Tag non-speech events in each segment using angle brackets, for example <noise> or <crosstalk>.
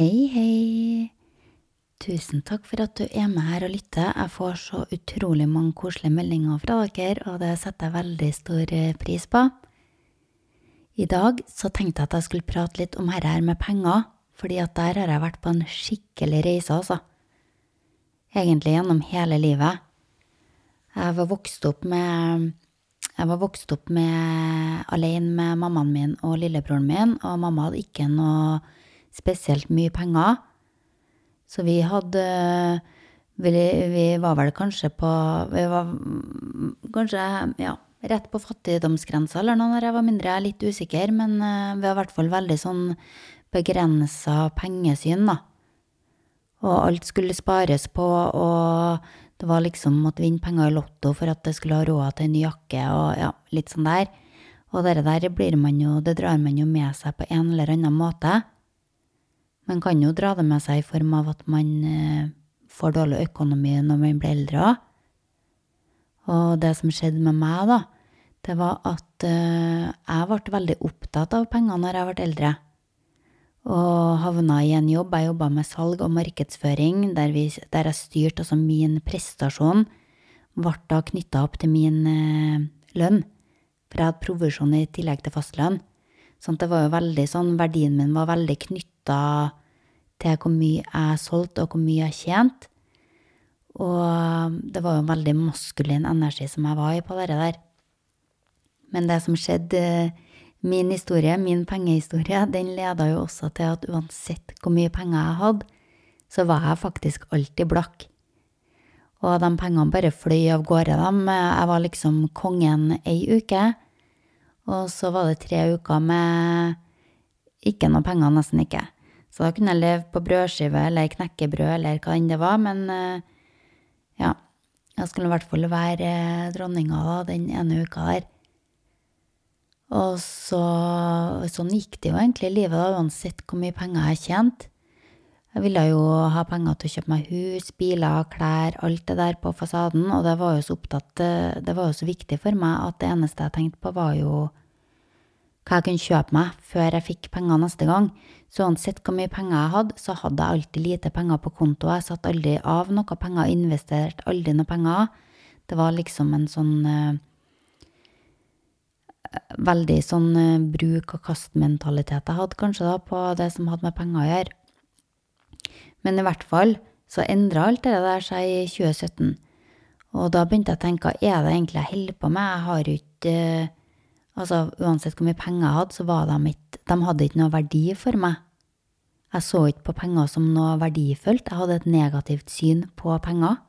Hei, hei. Tusen takk for at du er med her og lytter. Jeg får så utrolig mange koselige meldinger fra dere, og det setter jeg veldig stor eh, pris på. I dag så tenkte jeg at jeg skulle prate litt om dette her med penger, fordi at der har jeg vært på en skikkelig reise, altså. Egentlig gjennom hele livet. Jeg var vokst opp med jeg var vokst opp med, alene med mammaen min og lillebroren min, og mamma hadde ikke noe spesielt mye penger. Så vi hadde vi, var vel kanskje på Vi var kanskje, ja, rett på fattigdomsgrensa eller noe da jeg var mindre, jeg er litt usikker, men eh, vi har i hvert fall veldig sånn begrensa pengesyn, da. Og alt skulle spares på, og det var liksom måtte vinne penger i Lotto for at det skulle ha råd til en ny jakke og ja, litt sånn der. Og det der blir man jo, det drar man jo med seg på en eller annen måte. Man kan jo dra det med seg i form av at man eh, får dårlig økonomi når man blir eldre òg. Og det som skjedde med meg, da, det var at eh, jeg ble veldig opptatt av penger når jeg ble eldre og havna i en jobb. Jeg jobba med salg og markedsføring, der, vi, der jeg styrte altså min prestasjon. Ble da knytta opp til min eh, lønn, for jeg hadde provisjon i tillegg til fastlønn. Sånn det var jo veldig sånn, verdien min var veldig knytta til hvor mye jeg solgte, og hvor mye jeg tjente. Og det var jo en veldig maskulin energi som jeg var i på det der. Men det som skjedde Min historie, min pengehistorie, den leda jo også til at uansett hvor mye penger jeg hadde, så var jeg faktisk alltid blakk. Og de pengene bare fløy av gårde, dem. Jeg var liksom kongen ei uke. Og så var det tre uker med ikke noe penger, nesten ikke. Så da kunne jeg leve på brødskive eller knekkebrød eller hva enn det var, men eh, ja. Jeg skulle i hvert fall være dronninga da, den ene uka der. Og så, sånn gikk det jo egentlig i livet, da, uansett hvor mye penger jeg tjente. Jeg ville jo ha penger til å kjøpe meg hus, biler, klær, alt det der på fasaden, og det var jo så opptatt, det var jo så viktig for meg at det eneste jeg tenkte på, var jo hva jeg kunne kjøpe meg før jeg fikk penger neste gang. Så uansett hvor mye penger jeg hadde, så hadde jeg alltid lite penger på konto. Jeg satte aldri av noe penger, investerte aldri noe penger. Det var liksom en sånn eh, veldig sånn eh, bruk-og-kast-mentalitet jeg hadde kanskje da på det som hadde med penger å gjøre. Men i hvert fall så endra alt det der seg i 2017. Og da begynte jeg å tenke, er det egentlig jeg holder på med? Jeg har jo ikke Altså, uansett hvor mye penger jeg hadde, så var de ikke De hadde ikke noe verdi for meg. Jeg så ikke på penger som noe verdifullt. Jeg hadde et negativt syn på penger.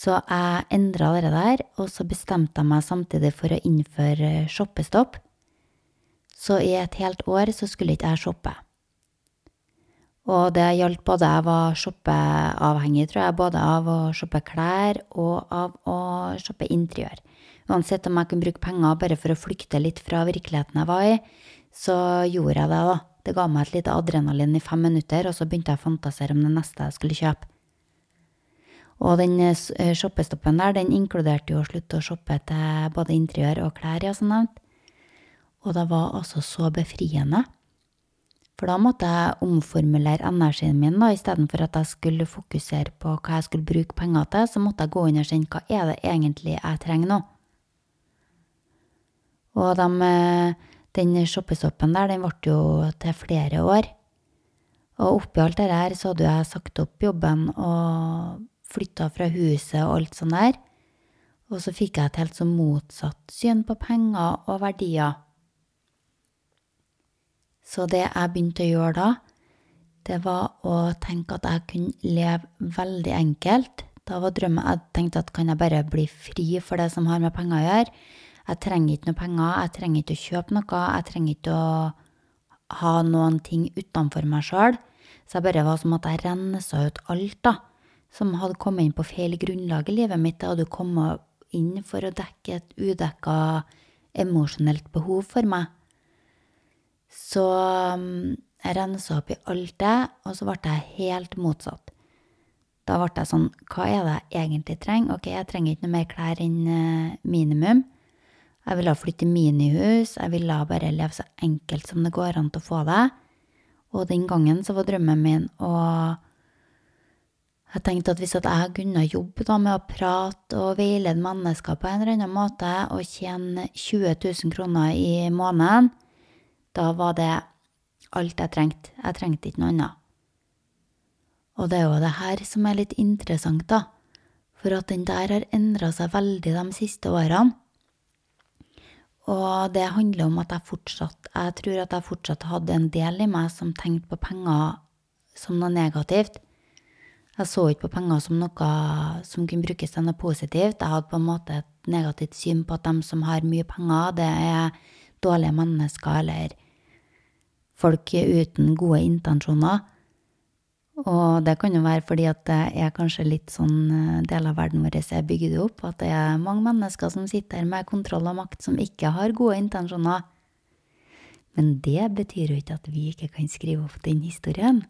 Så jeg endra det der, og så bestemte jeg meg samtidig for å innføre shoppestopp. Så i et helt år så skulle ikke jeg shoppe. Og det gjaldt både jeg var shoppeavhengig, tror jeg, både av å shoppe klær og av å shoppe interiør. Uansett om jeg kunne bruke penger bare for å flykte litt fra virkeligheten jeg var i, så gjorde jeg det, da. Det ga meg et lite adrenalin i fem minutter, og så begynte jeg å fantasere om det neste jeg skulle kjøpe. Og den eh, eh, shoppestoppen der, den inkluderte jo å slutte å shoppe til både interiør og klær, ja, som nevnt. Og det var altså så befriende. For da måtte jeg omformulere energien min, da, istedenfor at jeg skulle fokusere på hva jeg skulle bruke penger til, så måtte jeg gå inn og kjenne hva er det egentlig jeg trenger nå. Og de, eh, den shoppestoppen der, den ble jo til flere år. Og oppi alt dette her så hadde jeg sagt opp jobben og flytta fra huset og alt sånt der. Og så fikk jeg et helt så motsatt syn på penger og verdier. Så det jeg begynte å gjøre da, det var å tenke at jeg kunne leve veldig enkelt. Da var drømmen Jeg tenkte at kan jeg bare bli fri for det som har med penger å gjøre? Jeg trenger ikke noe penger, jeg trenger ikke å kjøpe noe, jeg trenger ikke å ha noen ting utenfor meg sjøl. Så jeg bare var som at jeg rensa ut alt, da som hadde kommet inn på feil grunnlag i livet mitt. Jeg hadde kommet inn for å dekke et udekka emosjonelt behov for meg. Så um, jeg rensa opp i alt det, og så ble jeg helt motsatt. Da ble jeg sånn Hva er det jeg egentlig trenger? Ok, jeg trenger ikke noe mer klær enn eh, minimum. Jeg ville flytte minihus. Jeg ville bare leve så enkelt som det går an til å få det. Og den gangen så var drømmen min å Jeg tenkte at hvis jeg kunne jobbe da med å prate og veilede mennesker på en eller annen måte og tjene 20 000 kroner i måneden, da var det alt jeg trengte. Jeg trengte ikke noe annet. Og det er jo det her som er litt interessant, da. For at den der har endra seg veldig de siste årene. Og det handler om at jeg fortsatt Jeg tror at jeg fortsatt hadde en del i meg som tenkte på penger som noe negativt. Jeg så ikke på penger som noe som kunne brukes til noe positivt. Jeg hadde på en måte et negativt syn på at de som har mye penger, det er dårlige mennesker eller folk uten gode intensjoner. Og det kan jo være fordi at det er kanskje litt sånn deler del av verden vår er bygd opp, at det er mange mennesker som sitter med kontroll og makt som ikke har gode intensjoner. Men det betyr jo ikke at vi ikke kan skrive opp den historien.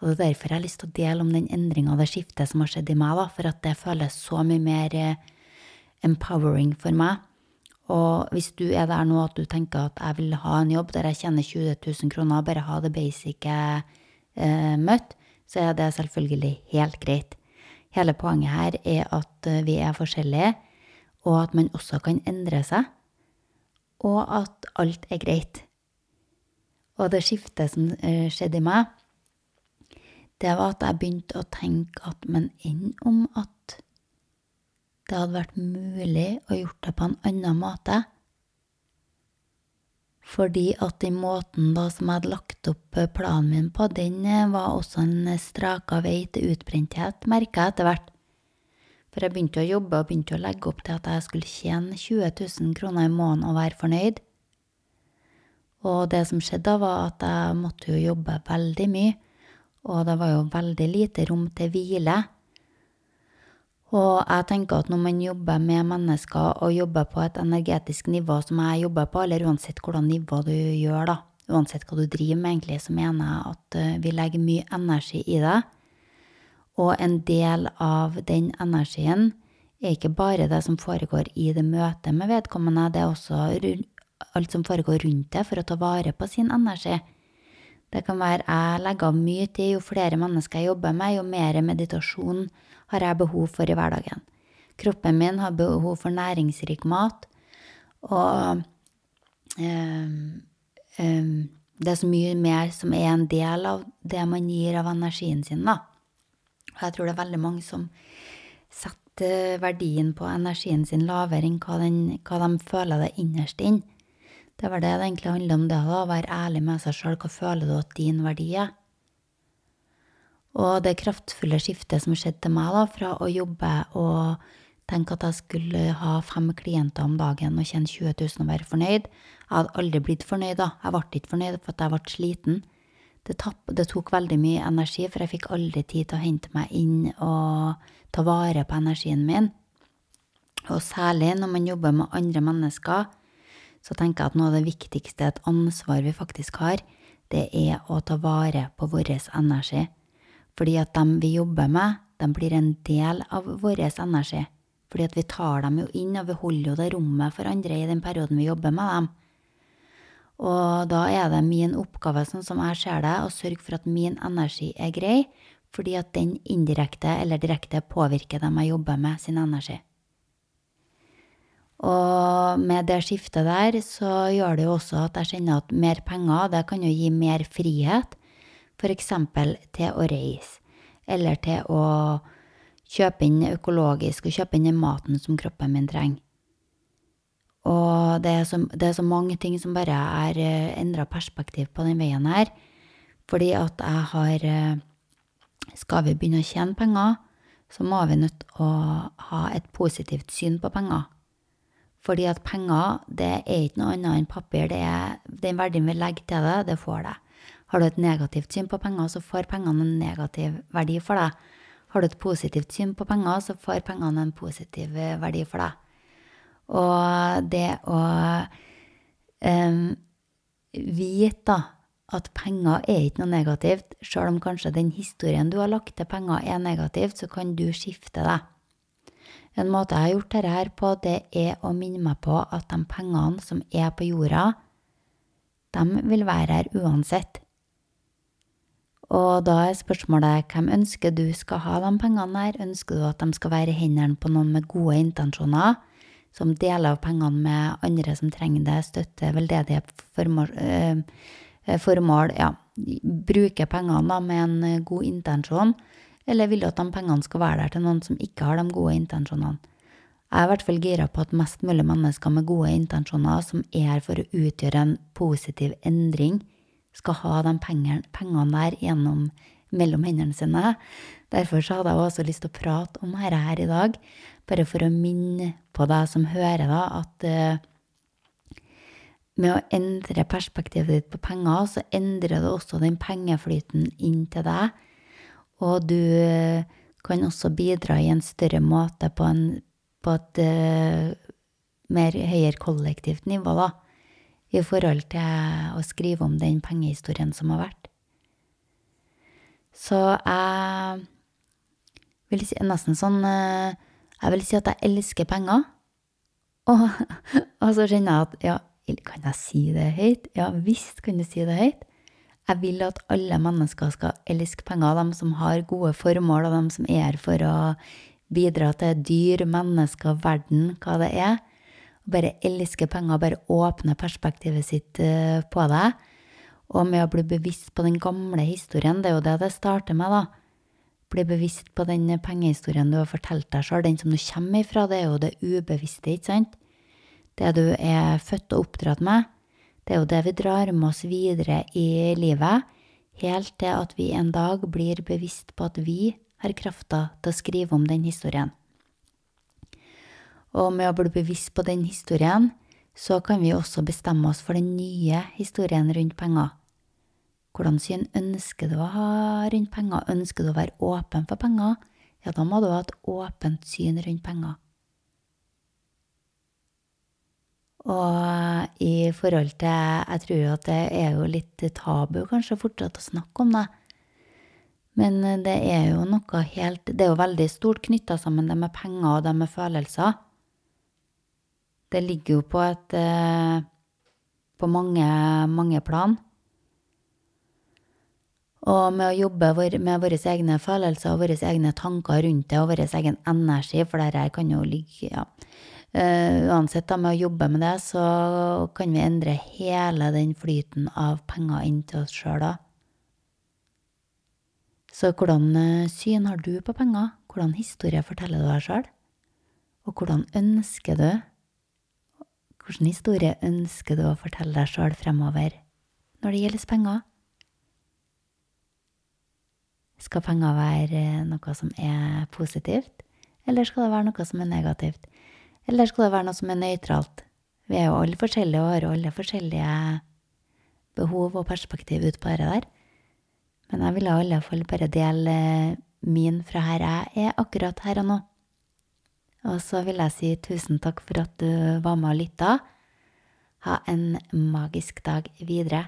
Og det er derfor jeg har lyst til å dele om den endringa og det skiftet som har skjedd i meg, da, for at det føles så mye mer eh, empowering for meg. Og hvis du er der nå at du tenker at jeg vil ha en jobb der jeg tjener 20 000 kroner, og bare ha det basice eh, møtt, så er det selvfølgelig helt greit. Hele poenget her er at eh, vi er forskjellige, og at man også kan endre seg, og at alt er greit. Og det skiftet som eh, skjedde i meg, det var at jeg begynte å tenke at men enn om at det hadde vært mulig å gjort det på en annen måte? Fordi at den måten da som jeg hadde lagt opp eh, planen min på, den eh, var også en straka vei til utbrenthet, merka jeg etter hvert. For jeg begynte å jobbe og begynte å legge opp til at jeg skulle tjene 20 000 kroner i måneden og være fornøyd. Og det som skjedde da, var at jeg måtte jo jobbe veldig mye, og det var jo veldig lite rom til hvile. Og jeg tenker at når man jobber med mennesker og jobber på et energetisk nivå som jeg jobber på, eller uansett hvordan nivå du gjør, da, uansett hva du driver med, egentlig, så mener jeg at eh, vi legger mye energi i det. Og en del av den energien er ikke bare det som foregår i det møtet med vedkommende, det er også alt som foregår rundt det for å ta vare på sin energi. Det kan være jeg legger av mye tid, jo flere mennesker jeg jobber med, jo mer meditasjon har jeg behov for i hverdagen. Kroppen min har behov for næringsrik mat, og um, um, det er så mye mer som er en del av det man gir av energien sin, da. Og jeg tror det er veldig mange som setter verdien på energien sin lavere enn hva, den, hva de føler det innerst inn. Det var det det egentlig handla om, det å være ærlig med seg sjøl. Hva føler du at din verdi er? Og det kraftfulle skiftet som skjedde til meg, da, fra å jobbe og tenke at jeg skulle ha fem klienter om dagen og tjene 20 000 og være fornøyd Jeg hadde aldri blitt fornøyd, da. Jeg ble ikke fornøyd for at jeg ble sliten. Det, tapp, det, tok veldig mye energi, for jeg fikk aldri tid til å hente meg inn og ta vare på energien min. Og særlig når man jobber med andre mennesker, så tenker jeg at noe av det viktigste, et ansvar vi faktisk har, det er å ta vare på vår energi. Fordi at dem vi jobber med, de blir en del av vår energi. Fordi at vi tar dem jo inn, og vi holder jo det rommet for andre i den perioden vi jobber med dem. Og da er det min oppgave, sånn som jeg ser det, å sørge for at min energi er grei, fordi at den indirekte eller direkte påvirker dem jeg jobber med, sin energi. Og med det skiftet der, så gjør det jo også at jeg kjenner at mer penger, det kan jo gi mer frihet f.eks. til å reise, eller til å kjøpe inn økologisk og kjøpe inn den maten som kroppen min trenger. Og det er, så, det er så mange ting som bare er eh, endra perspektiv på den veien her. Fordi at jeg har eh, Skal vi begynne å tjene penger, så må vi nødt til å ha et positivt syn på penger. Fordi at penger, det er ikke noe annet enn papir. Det er den verdien vi legger til det, det får det. Har du et negativt syn på penger, så får pengene en negativ verdi for deg. Har du et positivt syn på penger, så får pengene en positiv eh, verdi for deg. Og det å um, vite da, at penger er ikke noe negativt, sjøl om kanskje den historien du har lagt til penger, er negativt, så kan du skifte det. En måte jeg har gjort dette her på, det er å minne meg på at de pengene som er på jorda, de vil være her uansett. Og da er spørsmålet hvem ønsker du skal ha de pengene her? Ønsker du at de skal være i hendene på noen med gode intensjoner, som deler av pengene med andre som trenger det, støtter veldedige formål, øh, formål ja, bruker pengene da med en god intensjon, eller vil du at de pengene skal være der til noen som ikke har de gode intensjonene? Jeg er i hvert fall gira på at mest mulig mennesker med gode intensjoner, som er her for å utgjøre en positiv endring, skal ha de pengene, der gjennom mellom hendene sine. Derfor hadde jeg også lyst til å prate om dette her i dag, bare for å minne på deg som hører, da, at uh, med å endre perspektivet ditt på penger, så endrer det også den pengeflyten inn til deg. Og du uh, kan også bidra i en større måte på, en, på et uh, mer høyere kollektivt nivå, da i forhold til å skrive om den pengehistorien som har vært. Så jeg vil si nesten sånn eh, Jeg vil si at jeg elsker penger. Og, <laughs> og så kjenner jeg at ja, kan jeg si det høyt? Ja visst kan du si det høyt. Jeg vil at alle mennesker skal elske penger, de som har gode formål, og de som er her for å bidra til dyr, mennesker, verden, hva det er bare elske penger, bare åpne perspektivet sitt eh, på det. Og med å bli bevisst på den gamle historien, det er jo det det starter med, da. Bli bevisst på den pengehistorien du har fortalt deg sjøl, den som du kommer ifra, det er jo det ubevisste, ikke sant? Det du er født og oppdratt med, det er jo det vi drar med oss videre i livet, helt til at vi en dag blir bevisst på at vi har krafta til å skrive om den historien. Og med å bli bevisst på den historien, så kan vi også bestemme oss for den nye historien rundt penger. Hvordan syn ønsker du å ha rundt penger? Ønsker du å være åpen for penger? Ja, da må du ha et åpent syn rundt penger. Og i forhold til Jeg tror jo at det er jo litt tabu kanskje fortsatt å snakke om det. Men det er jo noe helt Det er jo veldig stort knytta sammen, det med penger og det med følelser. Det ligger jo på et eh, På mange, mange plan. Og med å jobbe med våre egne følelser og våre egne tanker rundt det, og vår egen energi, for dette kan jo ligge ja. Uh, uansett, da, med å jobbe med det, så kan vi endre hele den flyten av penger inn til oss sjøl, da. Så hvordan uh, syn har du på penger? Hvordan historie forteller du deg sjøl? Og hvordan ønsker du Hvilken historie ønsker du å fortelle deg sjøl fremover når det gjelder penger? Skal penger være noe som er positivt, eller skal det være noe som er negativt? Eller skal det være noe som er nøytralt? Vi er jo alle forskjellige og har alle forskjellige behov og perspektiv ut på dette der. Men jeg ville i alle fall bare dele min fra her jeg er akkurat her og nå. Og så vil jeg si tusen takk for at du var med og lytta. Ha en magisk dag videre.